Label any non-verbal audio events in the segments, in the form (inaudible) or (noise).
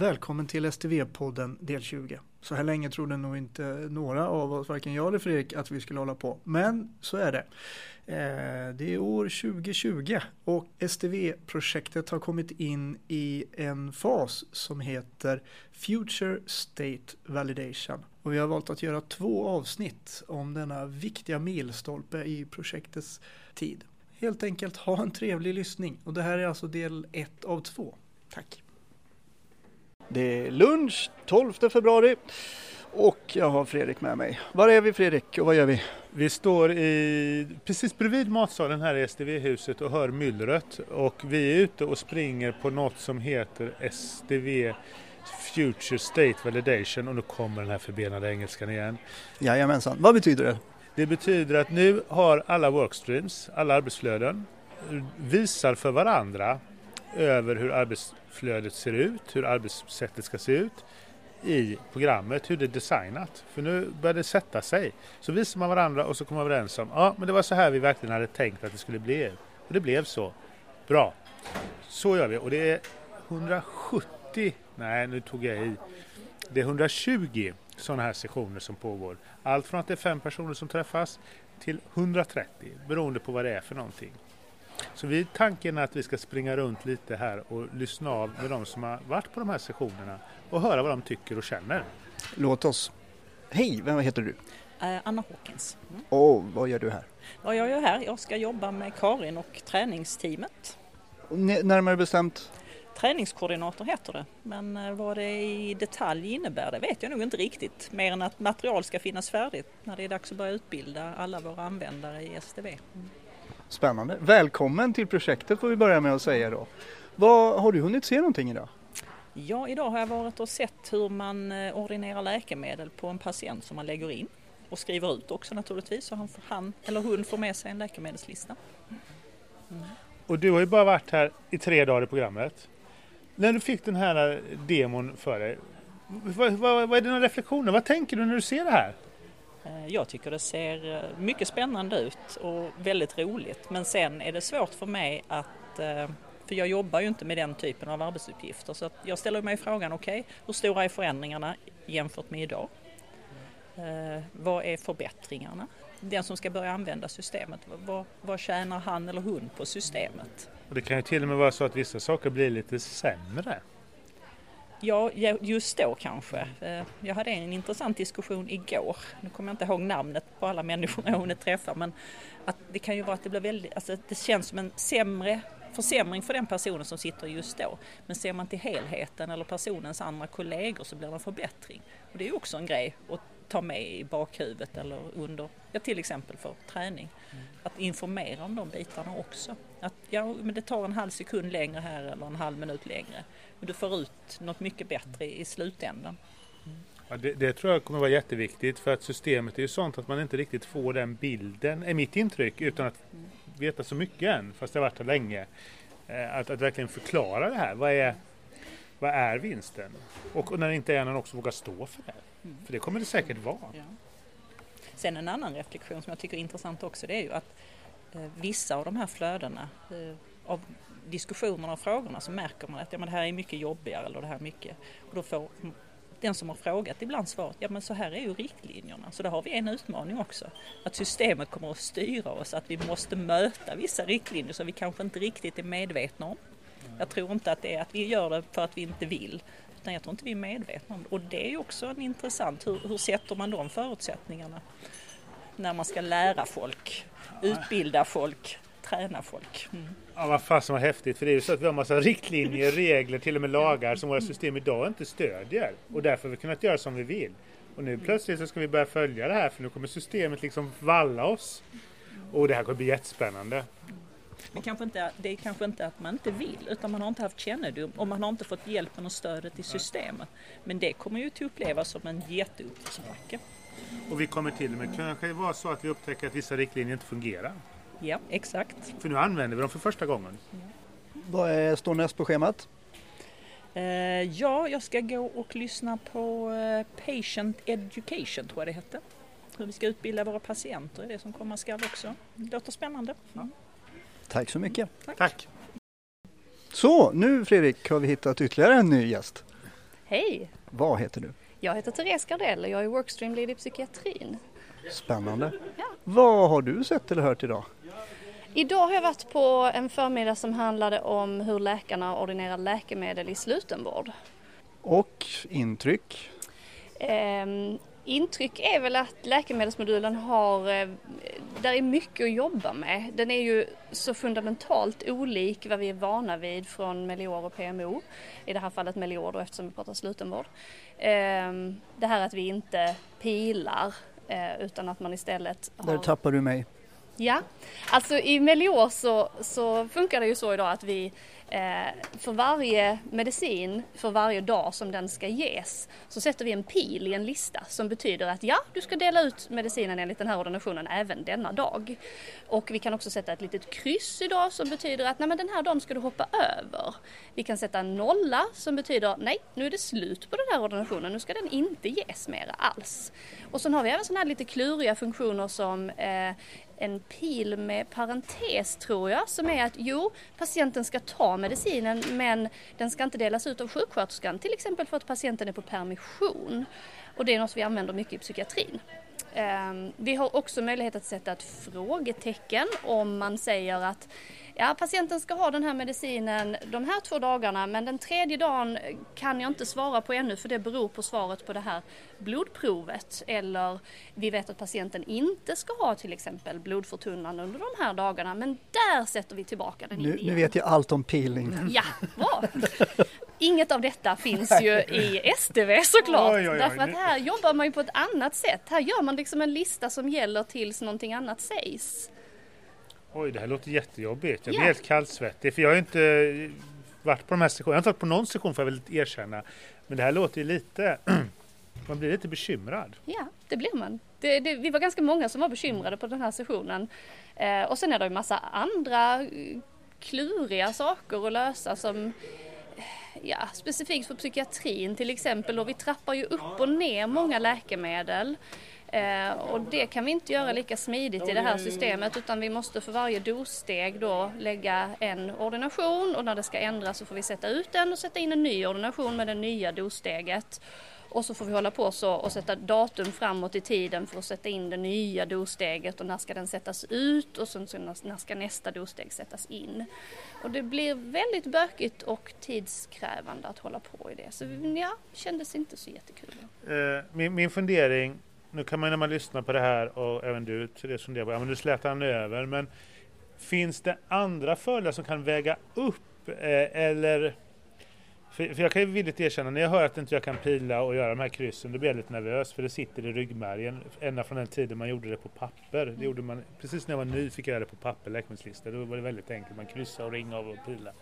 Välkommen till STV-podden del 20. Så här länge trodde nog inte några av oss, varken jag eller Fredrik, att vi skulle hålla på. Men så är det. Eh, det är år 2020 och STV-projektet har kommit in i en fas som heter Future State Validation. Och vi har valt att göra två avsnitt om denna viktiga milstolpe i projektets tid. Helt enkelt ha en trevlig lyssning och det här är alltså del ett av två. Tack! Det är lunch 12 februari och jag har Fredrik med mig. Var är vi Fredrik och vad gör vi? Vi står i, precis bredvid matsalen här i STV-huset och hör myllret och vi är ute och springer på något som heter STV Future State Validation och nu kommer den här förbenade engelskan igen. Jajamensan, vad betyder det? Det betyder att nu har alla workstreams, alla arbetsflöden, visar för varandra över hur arbetsflödet ser ut, hur arbetssättet ska se ut i programmet, hur det är designat. För nu börjar det sätta sig. Så visar man varandra och så kommer man överens om, ja men det var så här vi verkligen hade tänkt att det skulle bli. Och det blev så. Bra. Så gör vi och det är 170, nej nu tog jag i, det är 120 sådana här sessioner som pågår. Allt från att det är fem personer som träffas till 130 beroende på vad det är för någonting. Så vi, tanken är att vi ska springa runt lite här och lyssna av med de som har varit på de här sessionerna och höra vad de tycker och känner. Låt oss. Hej, vem heter du? Eh, Anna Hawkins. Mm. Och vad gör du här? Vad jag gör här? Jag ska jobba med Karin och träningsteamet. Närmare bestämt? Träningskoordinator heter det, men eh, vad det i detalj innebär det vet jag nog inte riktigt. Mer än att material ska finnas färdigt när det är dags att börja utbilda alla våra användare i STV. Mm. Spännande. Välkommen till projektet får vi börja med att säga då. Vad, har du hunnit se någonting idag? Ja, idag har jag varit och sett hur man eh, ordinerar läkemedel på en patient som man lägger in och skriver ut också naturligtvis så han, han eller hon får med sig en läkemedelslista. Mm. Och du har ju bara varit här i tre dagar i programmet. När du fick den här demon för dig, vad, vad, vad är dina reflektioner? Vad tänker du när du ser det här? Eh, jag tycker det ser eh, mycket spännande ut och väldigt roligt men sen är det svårt för mig att eh, för jag jobbar ju inte med den typen av arbetsuppgifter så jag ställer mig frågan okej, okay, hur stora är förändringarna jämfört med idag? Vad är förbättringarna? Den som ska börja använda systemet, vad, vad tjänar han eller hon på systemet? Och det kan ju till och med vara så att vissa saker blir lite sämre. Ja, just då kanske. Eh, jag hade en intressant diskussion igår. Nu kommer jag inte ihåg namnet på alla människor jag hunnit träffa men att det kan ju vara att det blir väldigt, alltså det känns som en sämre försämring för den personen som sitter just då. Men ser man till helheten eller personens andra kollegor så blir det en förbättring. Och det är också en grej att ta med i bakhuvudet eller under, ja till exempel för träning. Mm. Att informera om de bitarna också. Att ja, men det tar en halv sekund längre här eller en halv minut längre. Men du får ut något mycket bättre i slutändan. Mm. Ja, det, det, tror jag kommer vara jätteviktigt för att systemet är ju sånt att man inte riktigt får den bilden, är mitt intryck, utan att mm. veta så mycket än, fast jag har varit här länge. Eh, att, att verkligen förklara det här. Vad är, vad är vinsten? Och, när det inte är någon också vågar stå för det. Mm. För det kommer det säkert vara. Ja. Sen en annan reflektion som jag tycker är intressant också det är ju att eh, vissa av de här flödena eh, av diskussionerna och frågorna så märker man att ja, men det här är mycket jobbigare eller det här är mycket. Och då får den som har frågat ibland svaret, ja men så här är ju riktlinjerna. Så där har vi en utmaning också. Att systemet kommer att styra oss, att vi måste möta vissa riktlinjer som vi kanske inte riktigt är medvetna om. Jag tror inte att det är att vi gör det för att vi inte vill, utan jag tror inte vi är medvetna om det. Och det är ju också en intressant, hur, hur sätter man de förutsättningarna? När man ska lära folk, utbilda folk, träna folk. Mm. Ja, vad fasen vad häftigt. För det är ju så att vi har massa riktlinjer, (laughs) regler, till och med lagar som våra system idag inte stödjer. Och därför har vi kunnat göra som vi vill. Och nu plötsligt så ska vi börja följa det här för nu kommer systemet liksom valla oss. Och det här kommer bli jättespännande. Det, kanske inte, det är kanske inte att man inte vill utan man har inte haft kännedom och man har inte fått hjälpen och stödet i systemet. Men det kommer ju att upplevas som en jätteuppförsbacke. Och vi kommer till och med kanske vara så att vi upptäcker att vissa riktlinjer inte fungerar. Ja, exakt. För nu använder vi dem för första gången. Ja. Vad är, står näst på schemat? Uh, ja, jag ska gå och lyssna på uh, Patient Education tror jag det hette. Hur vi ska utbilda våra patienter är det som komma skall också. Det låter spännande. Mm. Tack så mycket. Tack. Tack. Så, nu Fredrik har vi hittat ytterligare en ny gäst. Hej! Vad heter du? Jag heter Therese Gardell och jag är Workstream Lead i psykiatrin. Spännande. Ja. Vad har du sett eller hört idag? Idag har jag varit på en förmiddag som handlade om hur läkarna ordinerar läkemedel i slutenvård. Och intryck? Ehm, intryck är väl att läkemedelsmodulen har, eh, där är mycket att jobba med. Den är ju så fundamentalt olik vad vi är vana vid från Melior och PMO. I det här fallet Melior då eftersom vi pratar slutenvård. Ehm, det här att vi inte pilar eh, utan att man istället har... Där tappar du mig. Ja, alltså i Melior så, så funkar det ju så idag att vi Eh, för varje medicin, för varje dag som den ska ges, så sätter vi en pil i en lista som betyder att ja, du ska dela ut medicinen enligt den här ordinationen även denna dag. Och vi kan också sätta ett litet kryss idag som betyder att nej men den här dagen ska du hoppa över. Vi kan sätta en nolla som betyder nej, nu är det slut på den här ordinationen, nu ska den inte ges mera alls. Och sen har vi även sådana här lite kluriga funktioner som eh, en pil med parentes tror jag som är att jo, patienten ska ta medicinen men den ska inte delas ut av sjuksköterskan till exempel för att patienten är på permission. Och det är något vi använder mycket i psykiatrin. Ehm, vi har också möjlighet att sätta ett frågetecken om man säger att ja, patienten ska ha den här medicinen de här två dagarna men den tredje dagen kan jag inte svara på ännu för det beror på svaret på det här blodprovet. Eller vi vet att patienten inte ska ha till exempel blodförtunnan under de här dagarna men där sätter vi tillbaka den Nu, in nu vet jag allt om peeling. Ja, bra! Inget av detta finns ju i STV såklart. Oj, oj, oj. Därför att här jobbar man ju på ett annat sätt. Här gör man liksom en lista som gäller tills någonting annat sägs. Oj, det här låter jättejobbigt. Jag blir Ja. helt kallsvettig för jag har ju inte varit på de här sessionerna. Jag har inte varit på någon session får jag väl erkänna. Men det här låter ju lite... (clears throat) Man blir lite bekymrad. Ja, det blir man. Det, det, vi var ganska många som var bekymrade på den här sessionen. Eh, och sen är det ju massa andra eh, kluriga saker att lösa som eh, ja, specifikt för psykiatrin till exempel. Och vi trappar ju upp och ner många läkemedel. Eh, och det kan vi inte göra lika smidigt i det här systemet utan vi måste för varje dossteg då lägga en ordination och när det ska ändras så får vi sätta ut den och sätta in en ny ordination med det nya dossteget. Och så får vi hålla på så och sätta datum framåt i tiden för att sätta in det nya dossteget och när ska den sättas ut och sen så när ska nästa dossteg sättas in. Och det blir väldigt bökigt och tidskrävande att hålla på i det. Så ja, kändes inte så jättekul. Eh, min, min fundering, nu kan man när man lyssnar på det här och även du Therese funderar på, ja men nu slätar han över, men finns det andra fördelar som kan väga upp eh, eller för, för jag kan ju villigt erkänna, när jag hör att inte jag kan pila och göra de här kryssen, då blir jag lite nervös för det sitter i ryggmärgen ända från den tiden man gjorde det på papper. Det gjorde man, precis när jag var ny fick jag göra det på papper, läkemedelslista. Då var det väldigt enkelt, man kryssade och ringde av och pila.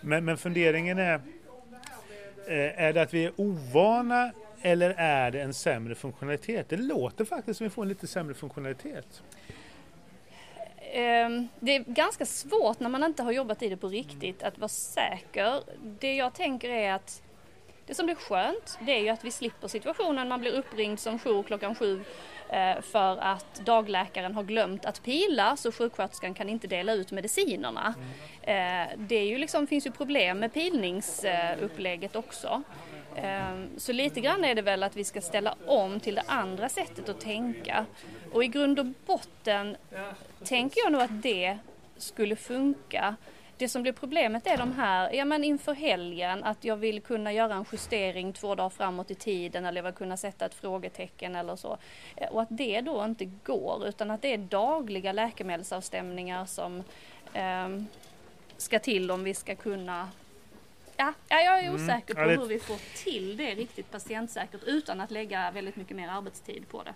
Men, men funderingen är, eh, är det att vi är ovana eller är det en sämre funktionalitet? Det låter faktiskt som vi får en lite sämre funktionalitet. Ehm, Det är ganska svårt när man inte har jobbat i det på riktigt att vara säker. Det jag tänker är att det som blir skönt det är ju att vi slipper situationen man blir uppringd som jour klockan sju eh, för att dagläkaren har glömt att pila så sjuksköterskan kan inte dela ut medicinerna. Eh, Det är ju liksom, finns ju problem med pilningsupplägget också. Ehm, så lite grann är det väl att vi ska ställa om till det andra sättet att tänka. Och i grund och botten tänker jag nog att det skulle funka. Det som blir problemet är de här, ja men inför helgen, att jag vill kunna göra en justering två dagar framåt i tiden eller jag vill kunna sätta ett frågetecken eller så. Eh, och att det då inte går utan att det är dagliga läkemedelsavstämningar som eh, ska till om vi ska kunna Ja, ja, jag är Mm. osäker på Ja, det- hur vi får till det riktigt patientsäkert utan att lägga väldigt mycket mer arbetstid på det.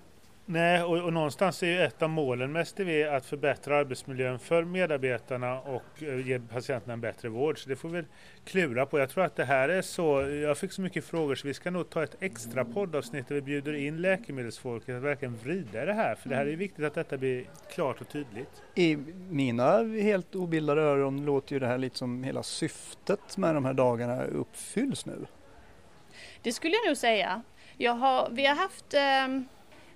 Nej, och, och någonstans är ju ett av målen med STV att förbättra arbetsmiljön för medarbetarna och eh, ge patienterna en bättre vård. Så det får vi klura på. Jag tror att det här är så, jag fick så mycket frågor så vi ska nog ta ett extra poddavsnitt där vi bjuder in läkemedelsfolket att verkligen vrida det här. För det här är ju viktigt att detta blir klart och tydligt. I mina helt obildade öron låter ju det här lite som hela syftet med de här dagarna uppfylls nu. Det skulle jag nog säga. Jag har, vi har haft ehm,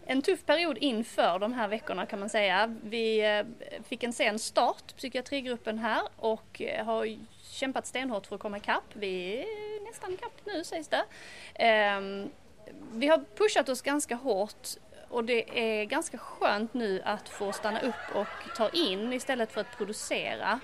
en tuff period inför de här veckorna kan man säga. Vi eh, fick en sen start, psykiatrigruppen här, och eh, har kämpat stenhårt för att komma ikapp. Vi är nästan ikapp nu sägs det. Ehm, vi har pushat oss ganska hårt och det är ganska skönt nu att få stanna upp och ta in istället för att producera.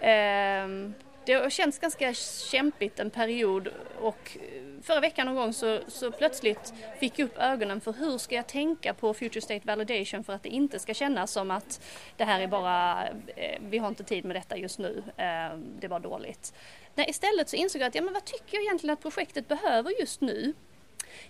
Ehm, det har känts ganska kämpigt en period och eh, förra veckan någon gång så, så plötsligt fick jag upp ögonen för hur ska jag tänka på Future State Validation för att det inte ska kännas som att det här är bara, eh, vi har inte tid med detta just nu, eh, det var dåligt. Nej, istället så insåg jag att, ja men vad tycker jag egentligen att projektet behöver just nu?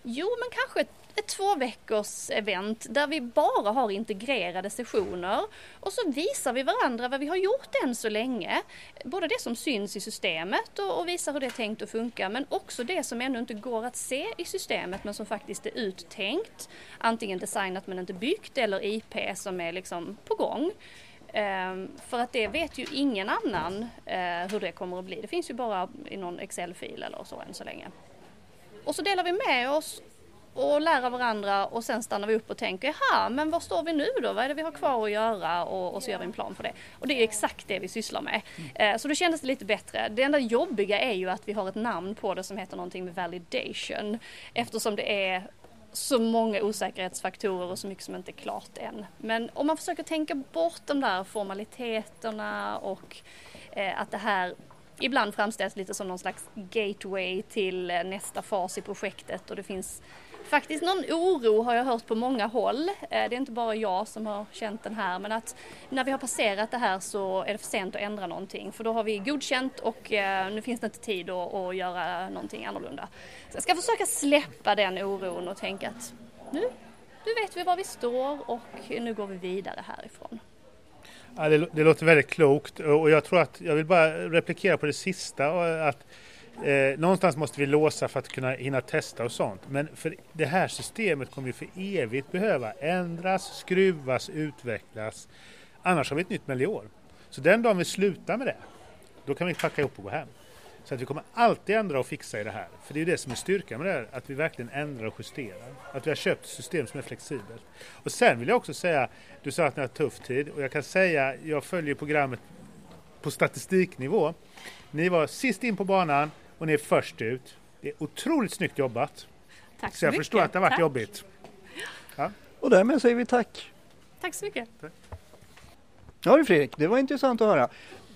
Jo, men kanske ett, ett två veckors event där vi bara har integrerade sessioner och så visar vi varandra vad vi har gjort än så länge. Både det som syns i systemet och, och visar hur det är tänkt att funka men också det som ännu inte går att se i systemet men som faktiskt är uttänkt. Antingen designat men inte byggt eller IP som är liksom på gång. Ehm, för att det vet ju ingen annan eh, hur det kommer att bli. Det finns ju bara i någon Excel-fil eller så än så länge. Och så delar vi med oss och lär av varandra och sen stannar vi upp och tänker, jaha, men var står vi nu då? Vad är det vi har kvar att göra? Och, och så gör vi en plan för det. Och det är exakt det vi sysslar med. Mm. så då kändes det lite bättre. Det enda jobbiga är ju att vi har ett namn på det som heter någonting med validation. Eftersom det är så många osäkerhetsfaktorer och så mycket som inte är klart än. Men om man försöker tänka bort de där formaliteterna och eh, att det här ibland framställs lite som någon slags gateway till eh, nästa fas i projektet och det finns faktiskt någon oro har jag hört på många håll. Eh, det är inte bara jag som har känt den här men att när vi har passerat det här så är det för sent att ändra någonting för då har vi godkänt och eh, nu finns det inte tid att, att göra någonting annorlunda. Så jag ska försöka släppa den oron och tänka att nu, nu vet vi var vi står och nu går vi vidare härifrån. Ja, det, det, låter väldigt klokt och jag tror att jag vill bara replikera på det sista. Att, eh, någonstans måste vi låsa för att kunna hinna testa och sånt. Men för det här systemet kommer ju för evigt behöva ändras, skruvas, utvecklas. Annars har vi ett nytt miljöår. Så den dagen vi slutar med det, då kan vi packa ihop och gå hem. Så att vi kommer alltid ändra och fixa i det här. För det är det som är styrkan med det här, att vi verkligen ändrar och justerar. Att vi har köpt ett system som är flexibelt. Och sen vill jag också säga, du sa att ni har tuff tid och jag kan säga, jag följer programmet på statistiknivå. Ni var sist in på banan och ni är först ut. Det är otroligt snyggt jobbat. Tack så, så jag mycket. förstår att det har varit tack. jobbigt. Ja. Och därmed säger vi tack. Tack så mycket. Tack. Ja du Fredrik, det var intressant att höra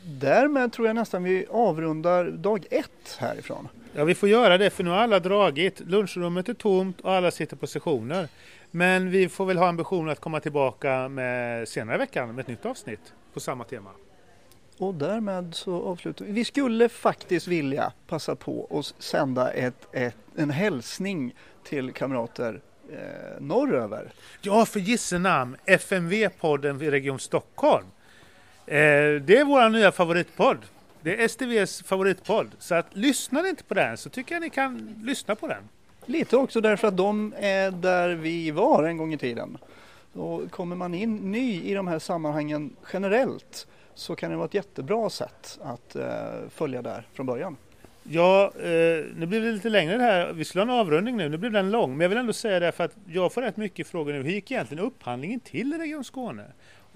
därmed tror jag nästan vi avrundar dag ett härifrån. Ja, vi får göra det för nu har alla dragit. Lunchrummet är tomt och alla sitter på sessioner. Men vi får väl ha ambitionen att komma tillbaka med senare i veckan med ett nytt avsnitt på samma tema. Och därmed så avslutar vi. Vi skulle faktiskt vilja passa på att sända ett, ett, en hälsning till kamrater eh, norröver. Ja, för gisse namn, FMV-podden vid Region Stockholm. Eh, det är vår nya favoritpodd. Det är STVs favoritpodd. Så att lyssnar ni inte på den så tycker jag ni kan lyssna på den. Lite också därför att de är där vi var en gång i tiden. Och kommer man in ny i de här sammanhangen generellt så kan det vara ett jättebra sätt att eh, följa där från början. Ja, eh, nu blir det lite längre det här. Vi skulle ha en avrundning nu, nu blir den lång. Men jag vill ändå säga det för att jag får rätt mycket frågor nu. Hur gick egentligen upphandlingen till i Region Skåne?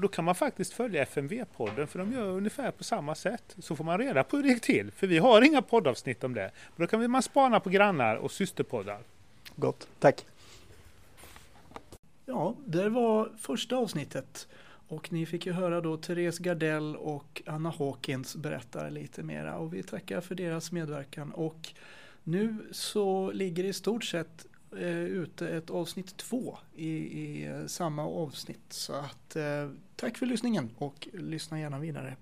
Då kan man faktiskt följa FMV-podden för de gör ungefär på samma sätt. Så får man reda på hur det gick till. För vi har inga poddavsnitt om det. Men då kan man spana på grannar och systerpoddar. Gott, tack. Ja, det var första avsnittet. Och ni fick ju höra då Therese Gardell och Anna Hawkins berätta lite mera. Och vi tackar för deras medverkan. Och nu så ligger i stort sett eh, ute ett avsnitt två i, i eh, samma avsnitt. Så att eh, tack för lyssningen och lyssna gärna vidare.